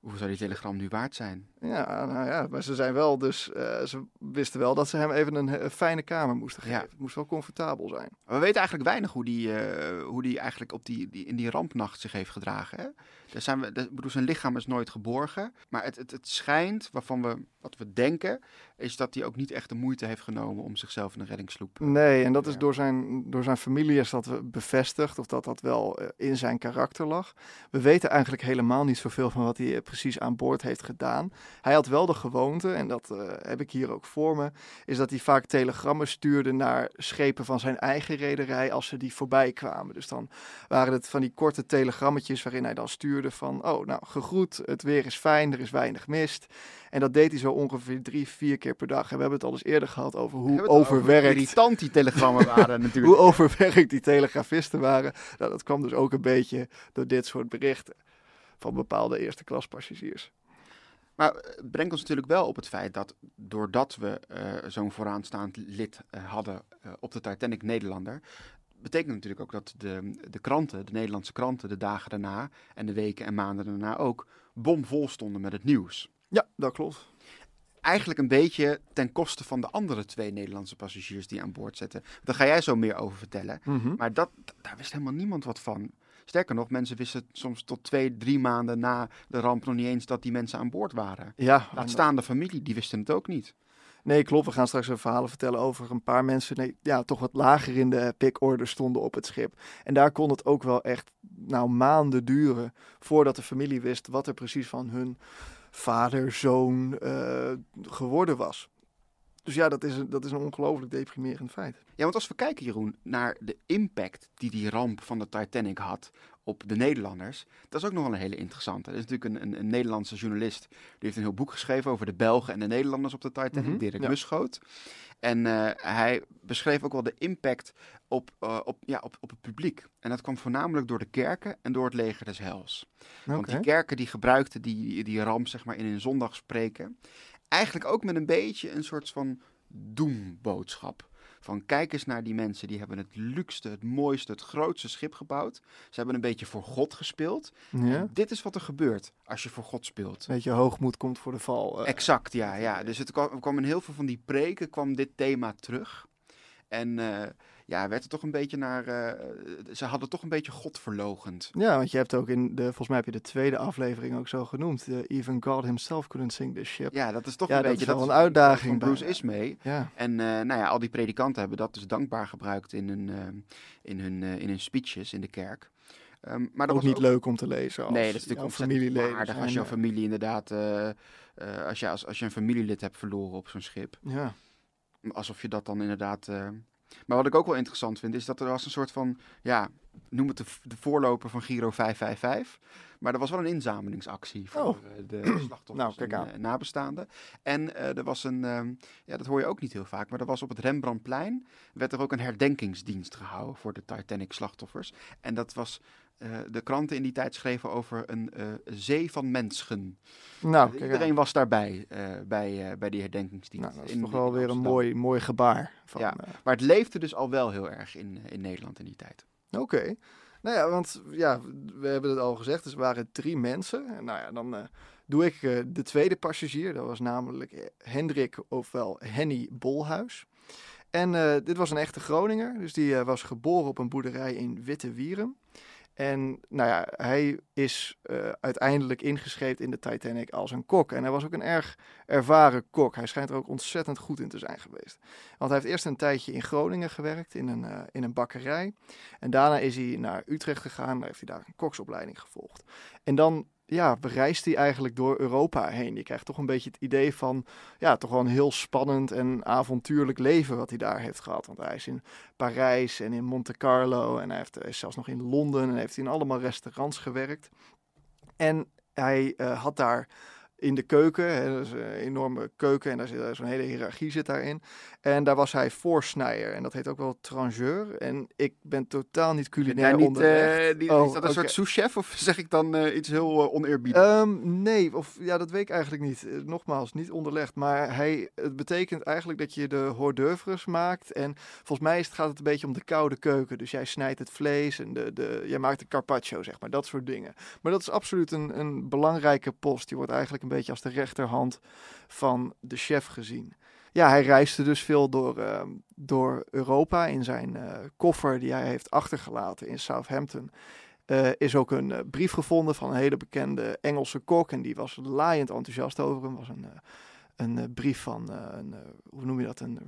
Speaker 1: Hoe zou die telegram nu waard zijn?
Speaker 2: Ja, nou ja, maar ze zijn wel dus, eh, ze wisten wel dat ze hem even een, fijne kamer moesten
Speaker 1: Ja.
Speaker 2: geven. Het moest wel comfortabel zijn.
Speaker 1: Maar we weten eigenlijk weinig hoe die, eh, hoe die eigenlijk op die, die, in die rampnacht zich heeft gedragen. Hè? Daar zijn we, bedoel, zijn lichaam is nooit geborgen. Maar het, het, het schijnt, waarvan we, wat we denken, is dat hij ook niet echt de moeite heeft genomen om zichzelf in een reddingssloep.
Speaker 2: Nee, en dat is door zijn, door zijn familie is dat eh, bevestigd, of dat dat wel eh, in zijn karakter lag. We weten eigenlijk helemaal niet zoveel van wat hij eh, precies aan boord heeft gedaan. Hij had wel de gewoonte, en dat eh, heb ik hier ook voor me, is dat hij vaak telegrammen stuurde naar schepen van zijn eigen rederij als ze die voorbij kwamen. Dus dan waren het van die korte telegrammetjes waarin hij dan stuurde van, oh nou, gegroet, het weer is fijn, er is weinig mist. En dat deed hij zo ongeveer drie, vier keer per dag. En we hebben het al eens eerder gehad over hoe
Speaker 1: over
Speaker 2: overwerkt
Speaker 1: irritant die telegrammen waren natuurlijk.
Speaker 2: hoe overwerkt die telegrafisten waren. Nou, dat kwam dus ook een beetje door dit soort berichten van bepaalde eerste klas passagiers.
Speaker 1: Maar het brengt ons natuurlijk wel op het feit dat doordat we eh, zo'n vooraanstaand lid eh, hadden eh, op de Titanic Nederlander, betekent natuurlijk ook dat de, de kranten, de Nederlandse kranten, de dagen daarna en de weken en maanden daarna ook bomvol stonden met het nieuws.
Speaker 2: Ja, dat klopt.
Speaker 1: Eigenlijk een beetje ten koste van de andere twee Nederlandse passagiers die aan boord zitten. Daar ga jij zo meer over vertellen. Maar dat, daar wist helemaal niemand wat van. Sterker nog, mensen wisten soms tot twee, drie maanden na de ramp nog niet eens dat die mensen aan boord waren.
Speaker 2: Ja,
Speaker 1: Laat staan de familie, die wisten het ook niet.
Speaker 2: Nee, klopt. We gaan straks een verhalen vertellen over een paar mensen die ja, toch wat lager in de pickorder stonden op het schip. En daar kon het ook wel echt nou, maanden duren voordat de familie wist wat er precies van hun vader, zoon eh, geworden was. Dus ja, dat is een, dat is een ongelooflijk deprimerend feit.
Speaker 1: Ja, want als we kijken, Jeroen, naar de impact die die ramp van de Titanic had op de Nederlanders, dat is ook nog wel een hele interessante. Er is natuurlijk een, een, een Nederlandse journalist, die heeft een heel boek geschreven over de Belgen en de Nederlanders op de Titanic,
Speaker 2: Mhm,
Speaker 1: Dirk
Speaker 2: ja.
Speaker 1: Muschoot. En eh, hij beschreef ook wel de impact op, eh, op, ja, op, op het publiek. En dat kwam voornamelijk door de kerken en door het leger des hels. Want die kerken die gebruikten die, die ramp zeg maar in hun zondagspreken. Eigenlijk ook met een beetje een soort van doemboodschap. Van kijk eens naar die mensen, die hebben het luxste, het mooiste, het grootste schip gebouwd. Ze hebben een beetje voor God gespeeld.
Speaker 2: Ja.
Speaker 1: En dit is wat er gebeurt als je voor God speelt.
Speaker 2: Weet je, hoogmoed komt voor de val. eh.
Speaker 1: Exact, ja. ja. Dus het kwam, kwam in heel veel van die preken kwam dit thema terug. En eh, ja, werd er toch een beetje naar. eh, ze hadden toch een beetje God verlogend.
Speaker 2: Ja, want je hebt ook in de, volgens mij heb je de tweede aflevering ook zo genoemd. eh, Even God himself couldn't sing this ship.
Speaker 1: Ja, dat is toch
Speaker 2: Ja,
Speaker 1: een
Speaker 2: dat
Speaker 1: beetje
Speaker 2: is wel
Speaker 1: dat
Speaker 2: een uitdaging
Speaker 1: Van Bruce is mee.
Speaker 2: Ja,
Speaker 1: En eh, nou ja, al die predikanten hebben dat dus dankbaar gebruikt in hun, eh, in hun, eh, in hun speeches in de kerk. Ehm, maar dat
Speaker 2: ook
Speaker 1: was
Speaker 2: niet leuk om te lezen. Als
Speaker 1: Nee, dat is natuurlijk
Speaker 2: familieleden
Speaker 1: aardig
Speaker 2: zijn,
Speaker 1: als jouw
Speaker 2: eh,
Speaker 1: familie inderdaad, eh, eh, als, je, als, als je een familielid hebt verloren op zo'n schip.
Speaker 2: Ja,
Speaker 1: Alsof je dat dan inderdaad... Maar wat ik ook wel interessant vind, is dat er was een soort van, ja, noem het de, de voorloper van Giro 555. Maar er was wel een inzamelingsactie voor
Speaker 2: Oh.
Speaker 1: eh, de slachtoffers
Speaker 2: Nou,
Speaker 1: en eh, nabestaanden. En eh, er was een, ehm, ja, dat hoor je ook niet heel vaak, maar er was op het Rembrandtplein, werd er ook een herdenkingsdienst gehouden voor de Titanic-slachtoffers. En dat was, eh, de kranten in die tijd schreven over een eh, zee van mensen.
Speaker 2: nou, kijk
Speaker 1: Iedereen was daarbij, eh, bij, bij die herdenkingsdienst.
Speaker 2: Nou, dat is
Speaker 1: in-
Speaker 2: toch wel weer een mooi, mooi gebaar. Van,
Speaker 1: Ja. Maar het leefde dus al wel heel erg in, in Nederland in die tijd.
Speaker 2: Oké. Nou ja, want ja, we hebben het al gezegd. Dus er waren drie mensen. En Nou ja, dan doe ik de tweede passagier. Dat was namelijk Hendrik, ofwel Henny Bolhuis. En dit was een echte Groninger. Dus die was geboren op een boerderij in Witte Wierum. En nou ja, hij is eh, uiteindelijk ingeschreven in de Titanic als een kok. En hij was ook een erg ervaren kok. Hij schijnt er ook ontzettend goed in te zijn geweest. Want hij heeft eerst een tijdje in Groningen gewerkt, in een, eh, in een bakkerij. En daarna is hij naar Utrecht gegaan. Daar heeft hij daar een koksopleiding gevolgd. En dan ja, bereist hij eigenlijk door Europa heen. Je krijgt toch een beetje het idee van, ja, toch wel een heel spannend en avontuurlijk leven wat hij daar heeft gehad. Want hij is in Parijs en in Monte Carlo en hij heeft, zelfs nog in Londen en heeft in allemaal restaurants gewerkt. En hij uh, had daar in de keuken. Hè, dat is een enorme keuken en daar zit zo'n hele hiërarchie zit daarin. En daar was hij voorsnijer en dat heet ook wel trangeur. En ik ben totaal niet culinair
Speaker 1: niet,
Speaker 2: onderlegd.
Speaker 1: Uh, die,
Speaker 2: Oh,
Speaker 1: is dat een soort souschef of zeg ik dan uh, iets heel uh, oneerbiedigs?
Speaker 2: Um, nee, of ja, dat weet ik eigenlijk niet. Nogmaals, niet onderlegd. Maar hij, het betekent eigenlijk dat je de hors d'oeuvres maakt. En volgens mij is het, gaat het een beetje om de koude keuken. Dus jij snijdt het vlees en de, de, jij maakt de carpaccio, zeg maar. Dat soort dingen. Maar dat is absoluut een, een belangrijke post. Die wordt eigenlijk een beetje als de rechterhand van de chef gezien. Ja, hij reisde dus veel door, uh, door Europa in zijn uh, koffer die hij heeft achtergelaten in Southampton. Uh, is ook een brief gevonden van een hele bekende Engelse kok. En die was laaiend enthousiast over hem. was een, een brief van, een, hoe noem je dat, een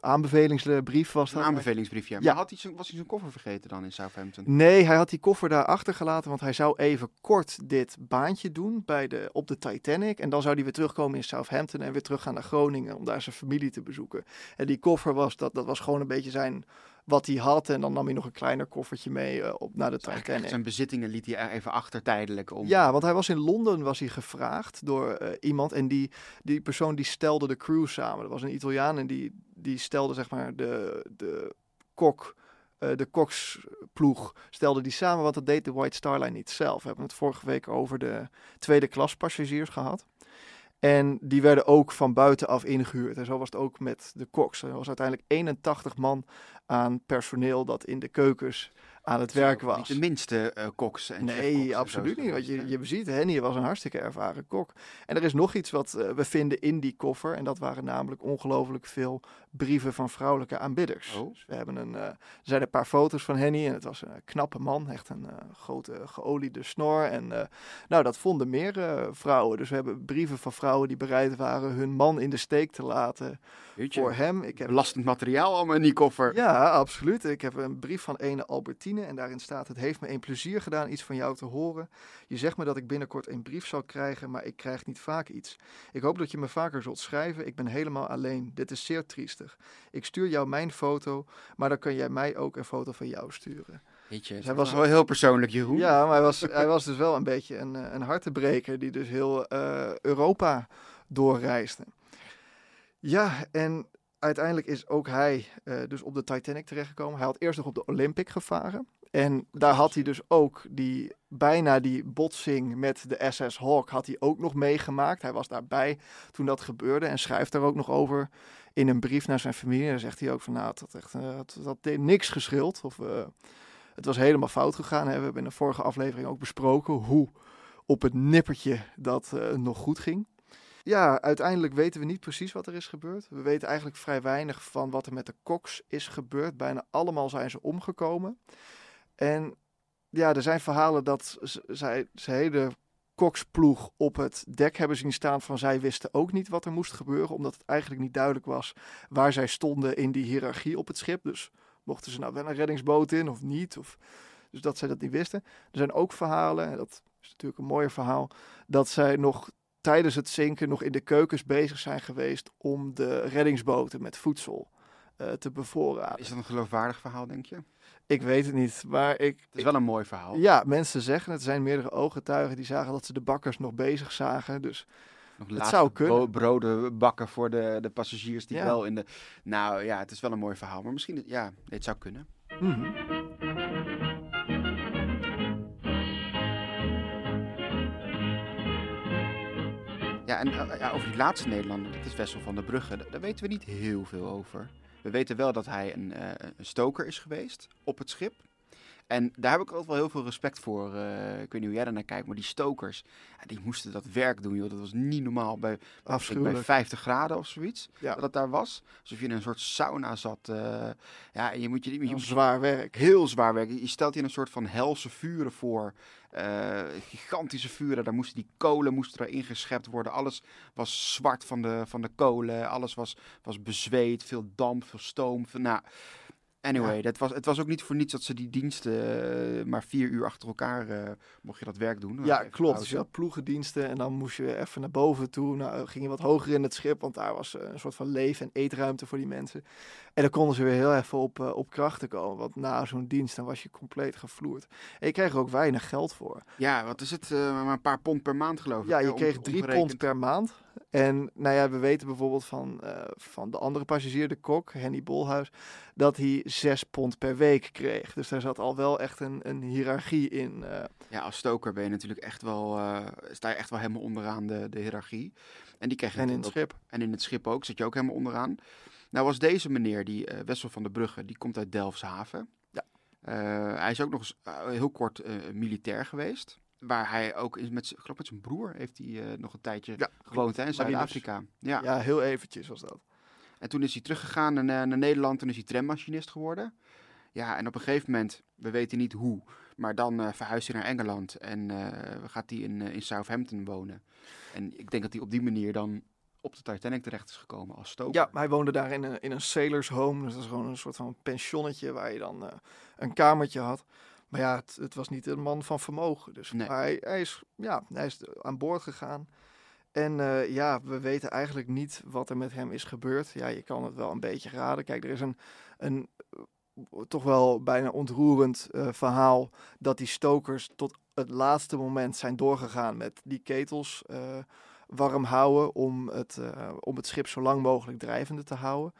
Speaker 2: aanbevelingsbrief was dat.
Speaker 1: Een aanbevelingsbrief, ja. Maar
Speaker 2: Ja.
Speaker 1: Had hij zijn, was hij zijn koffer vergeten dan in Southampton?
Speaker 2: Nee, hij had die koffer daar achtergelaten, want hij zou even kort dit baantje doen bij de, op de Titanic. En dan zou hij weer terugkomen in Southampton en weer terug gaan naar Groningen om daar zijn familie te bezoeken. En die koffer was, dat, dat was gewoon een beetje zijn, wat hij had. En dan nam hij nog een kleiner koffertje mee uh, op naar de
Speaker 1: Eigenlijk
Speaker 2: Titanic.
Speaker 1: Zijn bezittingen liet hij er even achter tijdelijk om.
Speaker 2: Ja, want hij was in Londen was hij gevraagd door uh, iemand. En die, die persoon die stelde de crew samen. Dat was een Italiaan en die, die stelde zeg maar de, de kok... Uh, de koksploeg stelde die samen, want dat deed de White Star Line niet zelf. We hebben het vorige week over de tweede klas passagiers gehad. En die werden ook van buitenaf ingehuurd. En zo was het ook met de koks. Er was uiteindelijk 81 man aan personeel dat in de keukens aan het werk was.
Speaker 1: Niet de minste uh, koks en
Speaker 2: Nee, absoluut niet. Want je, je ziet, Henny was een hartstikke ervaren kok. En er is nog iets wat uh, we vinden in die koffer. En dat waren namelijk ongelooflijk veel brieven van vrouwelijke aanbidders.
Speaker 1: Oh.
Speaker 2: Dus we hebben een, uh, er zijn een paar foto's van Henny. En het was een knappe man. Echt een grote geoliede snor. En nou, dat vonden meer vrouwen. Dus we hebben brieven van vrouwen die bereid waren hun man in de steek te laten.
Speaker 1: Jeetje,
Speaker 2: voor hem. Ik
Speaker 1: heb... Belastend materiaal allemaal in die koffer.
Speaker 2: Ja, absoluut. Ik heb een brief van ene Albertine en daarin staat: Het heeft me een plezier gedaan iets van jou te horen. Je zegt me dat ik binnenkort een brief zal krijgen, maar ik krijg niet vaak iets. Ik hoop dat je me vaker zult schrijven. Ik ben helemaal alleen. Dit is zeer triestig. Ik stuur jou mijn foto, maar dan kan jij mij ook een foto van jou sturen.
Speaker 1: Jeetje, hij was wel heel persoonlijk, Jeroen.
Speaker 2: Ja, maar hij was, hij was dus wel een beetje een, een hartebreker die dus heel uh, Europa doorreisde. Ja, en uiteindelijk is ook hij uh, dus op de Titanic terechtgekomen. Hij had eerst nog op de Olympic gevaren. En daar had hij dus ook die, bijna die botsing met de SS Hawk had hij ook nog meegemaakt. Hij was daarbij toen dat gebeurde en schrijft daar ook nog over in een brief naar zijn familie. Dan zegt hij ook van nou, het had echt uh, het niks geschild. Of uh, het was helemaal fout gegaan. Hè. We hebben in de vorige aflevering ook besproken hoe op het nippertje dat nog goed ging. Ja, uiteindelijk weten we niet precies wat er is gebeurd. We weten eigenlijk vrij weinig van wat er met de koks is gebeurd. Bijna allemaal zijn ze omgekomen. En ja, er zijn verhalen dat zij zijn hele koksploeg op het dek hebben zien staan van zij wisten ook niet wat er moest gebeuren, omdat het eigenlijk niet duidelijk was waar zij stonden in die hiërarchie op het schip. Dus mochten ze nou wel een reddingsboot in of niet, of, dus dat zij dat niet wisten. Er zijn ook verhalen, en dat is natuurlijk een mooi verhaal, dat zij nog tijdens het zinken nog in de keukens bezig zijn geweest om de reddingsboten met voedsel uh, te bevoorraden.
Speaker 1: Is dat een geloofwaardig verhaal, denk je?
Speaker 2: Ik weet het niet, maar ik...
Speaker 1: Het is wel een mooi verhaal.
Speaker 2: Ja, mensen zeggen, het zijn meerdere ooggetuigen die zagen dat ze de bakkers nog bezig zagen, dus...
Speaker 1: Nog
Speaker 2: het zou kunnen.
Speaker 1: broden bakken voor de, de passagiers die
Speaker 2: Ja.
Speaker 1: wel in de... Nou ja, het is wel een mooi verhaal, maar misschien... Ja, het zou kunnen.
Speaker 2: Mhm.
Speaker 1: Ja, en uh, ja, over die laatste Nederlander, dat is Wessel van der Brugge, daar, weten we niet heel veel over. We weten wel dat hij een, uh, een stoker is geweest op het schip. En daar heb ik altijd wel heel veel respect voor. Eh, ik weet niet hoe jij daar naar kijkt, maar die stokers, ja, die moesten dat werk doen, joh. Dat was niet normaal. Bij, bij
Speaker 2: Afschuwelijk.
Speaker 1: 50 graden of zoiets,
Speaker 2: Ja.
Speaker 1: dat het daar was. Alsof je in een soort sauna zat. eh, ja, en je moet je,
Speaker 2: Een
Speaker 1: moet
Speaker 2: zwaar werk.
Speaker 1: heel zwaar werken. Je stelt je een soort van helse vuren voor. eh, gigantische vuren. Daar moesten die kolen moesten erin geschept worden. Alles was zwart van de, van de kolen. Alles was, was bezweet. Veel damp, veel stoom. Veel, nou, anyway, dat was, het was ook niet voor niets dat ze die diensten eh, maar vier uur achter elkaar eh, mocht je dat werk doen.
Speaker 2: Ja, klopt. Dus je had ploegendiensten en dan moest je even naar boven toe. Nou, ging je wat hoger in het schip, want daar was eh, een soort van leef- en eetruimte voor die mensen. En dan konden ze weer heel even op, op krachten komen. Want na zo'n dienst, dan was je compleet gevloerd. En je kreeg er ook weinig geld voor.
Speaker 1: Ja, wat is het? Maar een paar pond per maand geloof ik.
Speaker 2: Ja, je kreeg drie pond per maand. En nou ja, we weten bijvoorbeeld van, eh, van de andere passagier, de kok, Henny Bolhuis, dat hij zes pond per week kreeg. Dus daar zat al wel echt een, een hiërarchie in. eh.
Speaker 1: Ja, als stoker ben je natuurlijk echt wel, eh, sta je echt wel helemaal onderaan de, de hiërarchie. En die kreeg je
Speaker 2: en in het schip.
Speaker 1: En in het schip ook, zit je ook helemaal onderaan. Nou was deze meneer, die Wessel van der Brugge, die komt uit Delfshaven.
Speaker 2: Ja.
Speaker 1: Hij is ook nog eens heel kort militair geweest. Waar hij ook is met, geloof met zijn broer heeft hij eh, nog een tijdje
Speaker 2: Ja,
Speaker 1: gewoond hè, in. Zuid-Afrika. Ja.
Speaker 2: Ja, heel eventjes was dat.
Speaker 1: En toen is hij teruggegaan naar, naar Nederland. Toen is hij trammachinist geworden. Ja, en op een gegeven moment, we weten niet hoe, maar dan eh verhuist hij naar Engeland en eh, gaat hij in, in Southampton wonen. En ik denk dat hij op die manier dan op de Titanic terecht is gekomen als stoker.
Speaker 2: Ja, hij woonde daar in een, in een sailors home. Dus dat is gewoon een soort van pensionnetje waar je dan een kamertje had. Maar ja, het, het was niet een man van vermogen. Dus
Speaker 1: Nee.
Speaker 2: maar hij, hij, is, ja, hij is aan boord gegaan. En eh, ja, we weten eigenlijk niet wat er met hem is gebeurd. Ja, je kan het wel een beetje raden. Kijk, er is een, een eh, toch wel bijna ontroerend eh, verhaal dat die stokers tot het laatste moment zijn doorgegaan met die ketels warm houden om het, om het schip zo lang mogelijk drijvende te houden.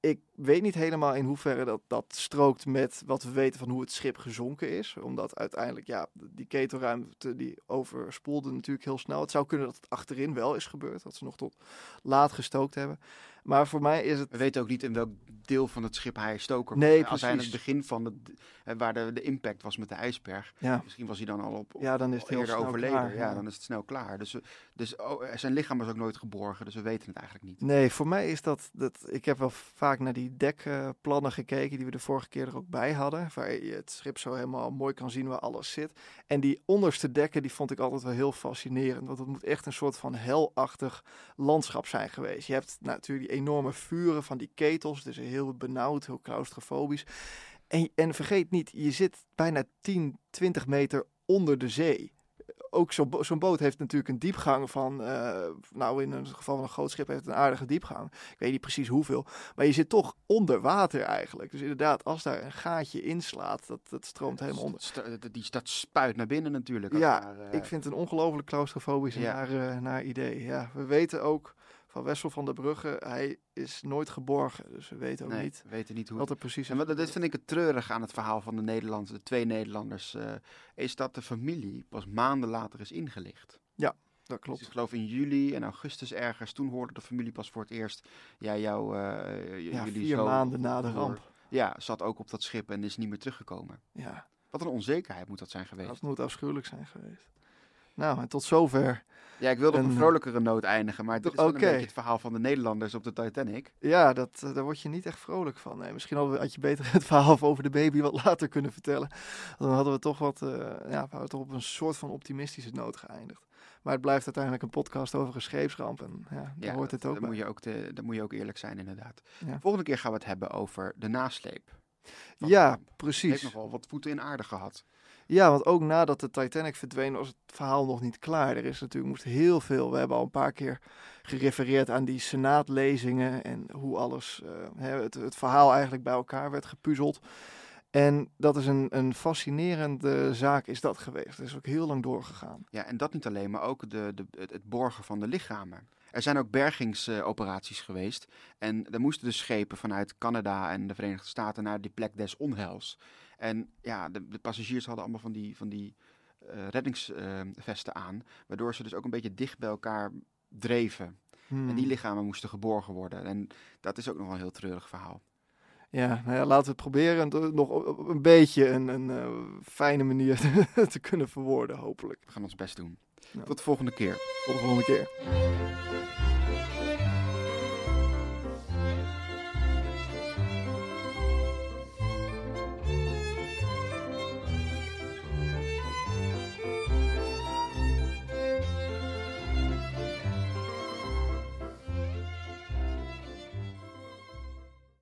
Speaker 2: Ik weet niet helemaal in hoeverre dat, dat strookt met wat we weten van hoe het schip gezonken is. Omdat uiteindelijk, ja, die ketelruimte die overspoelde natuurlijk heel snel. Het zou kunnen dat het achterin wel is gebeurd, dat ze nog tot laat gestookt hebben. Maar voor mij is het
Speaker 1: We weten ook niet in welk deel van het schip hij stoker was.
Speaker 2: Nee,
Speaker 1: Als hij aan het
Speaker 2: precies.
Speaker 1: begin van het, eh, waar de, de impact was met de ijsberg,
Speaker 2: Ja,
Speaker 1: misschien was hij dan al op, op
Speaker 2: ja dan is het heel
Speaker 1: eerder
Speaker 2: snel
Speaker 1: overleden.
Speaker 2: klaar,
Speaker 1: ja, dan is het snel klaar. Dus, dus oh, zijn lichaam is ook nooit geborgen, dus we weten het eigenlijk niet.
Speaker 2: Nee, voor mij is dat, dat. Ik heb wel vaak naar die dekplannen gekeken, die we de vorige keer er ook bij hadden. Waar je het schip zo helemaal mooi kan zien waar alles zit. En die onderste dekken, die vond ik altijd wel heel fascinerend. Want het moet echt een soort van helachtig landschap zijn geweest. Je hebt natuurlijk die enorme vuren van die ketels. Is heel benauwd, heel claustrofobisch. En, en vergeet niet, je zit bijna 10, 20 meter onder de zee ook zo'n bo- zo'n boot heeft natuurlijk een diepgang van, eh, nou in het geval van een groot schip heeft het een aardige diepgang. Ik weet niet precies hoeveel, maar je zit toch onder water eigenlijk. Dus inderdaad, als daar een gaatje inslaat, dat, dat stroomt helemaal onder.
Speaker 1: Sta- die stad spuit naar binnen natuurlijk.
Speaker 2: Ja, Ik vind het een ongelooflijk claustrofobisch
Speaker 1: Ja.
Speaker 2: naar, eh, naar idee. Ja, we weten ook van Wessel van der Brugge, hij is nooit geborgen. Dus we weten ook
Speaker 1: nee,
Speaker 2: niet
Speaker 1: we weten niet hoe.
Speaker 2: wat er precies is.
Speaker 1: En wat, dit vind ik het treurig aan het verhaal van de Nederlanders, de twee Nederlanders, eh, is dat de familie pas maanden later is ingelicht.
Speaker 2: Dat
Speaker 1: Dus
Speaker 2: klopt.
Speaker 1: ik geloof in juli en augustus ergens, toen hoorde de familie pas voor het eerst, ja, jouw, eh,
Speaker 2: Ja,
Speaker 1: jullie
Speaker 2: vier maanden na de ramp.
Speaker 1: Ja, zat ook op dat schip en is niet meer teruggekomen.
Speaker 2: Ja,
Speaker 1: Wat een onzekerheid moet dat zijn geweest.
Speaker 2: dat moet afschuwelijk zijn geweest. Nou, en tot zover
Speaker 1: Ja, ik wilde op een
Speaker 2: En, eh,
Speaker 1: vrolijkere noot eindigen, maar dit is wel een beetje het verhaal van de Nederlanders op de Titanic.
Speaker 2: Ja, dat, eh, daar word je niet echt vrolijk van. Nee, misschien had je beter het verhaal over de baby wat later kunnen vertellen. Dan hadden we toch wat, eh, ja, we hadden toch op een soort van optimistische noot geëindigd. Maar het blijft uiteindelijk een podcast over een scheepsramp. En ja, daar
Speaker 1: Ja,
Speaker 2: hoort
Speaker 1: dat,
Speaker 2: het ook
Speaker 1: moet je ook te, moet je ook eerlijk zijn, inderdaad.
Speaker 2: Ja.
Speaker 1: Volgende keer gaan we het hebben over de nasleep.
Speaker 2: Ja,
Speaker 1: heeft
Speaker 2: precies.
Speaker 1: nog wel wat voeten in aarde gehad.
Speaker 2: Ja, want ook nadat de Titanic verdween was het verhaal nog niet klaar. Er is natuurlijk moest heel veel. We hebben al een paar keer gerefereerd aan die senaatlezingen en hoe alles, eh, het, het verhaal eigenlijk bij elkaar werd gepuzzeld. En dat is een, een fascinerende zaak is dat geweest. Het is ook heel lang doorgegaan.
Speaker 1: Ja, en dat niet alleen, maar ook de, de, het, borgen van de lichamen. Er zijn ook bergingsoperaties geweest. En er moesten dus schepen vanuit Canada en de Verenigde Staten naar die plek des onheils. En ja, de, de passagiers hadden allemaal van die, van die eh, reddingsvesten aan. Waardoor ze dus ook een beetje dicht bij elkaar dreven. En die
Speaker 2: Hmm.
Speaker 1: lichamen moesten geborgen worden. En dat is ook nog wel een heel treurig verhaal.
Speaker 2: Ja, nou ja, laten we het proberen nog op een beetje een, een eh, fijne manier te kunnen verwoorden, hopelijk.
Speaker 1: We gaan ons best doen.
Speaker 2: Ja.
Speaker 1: Tot de volgende keer.
Speaker 2: Tot de volgende keer.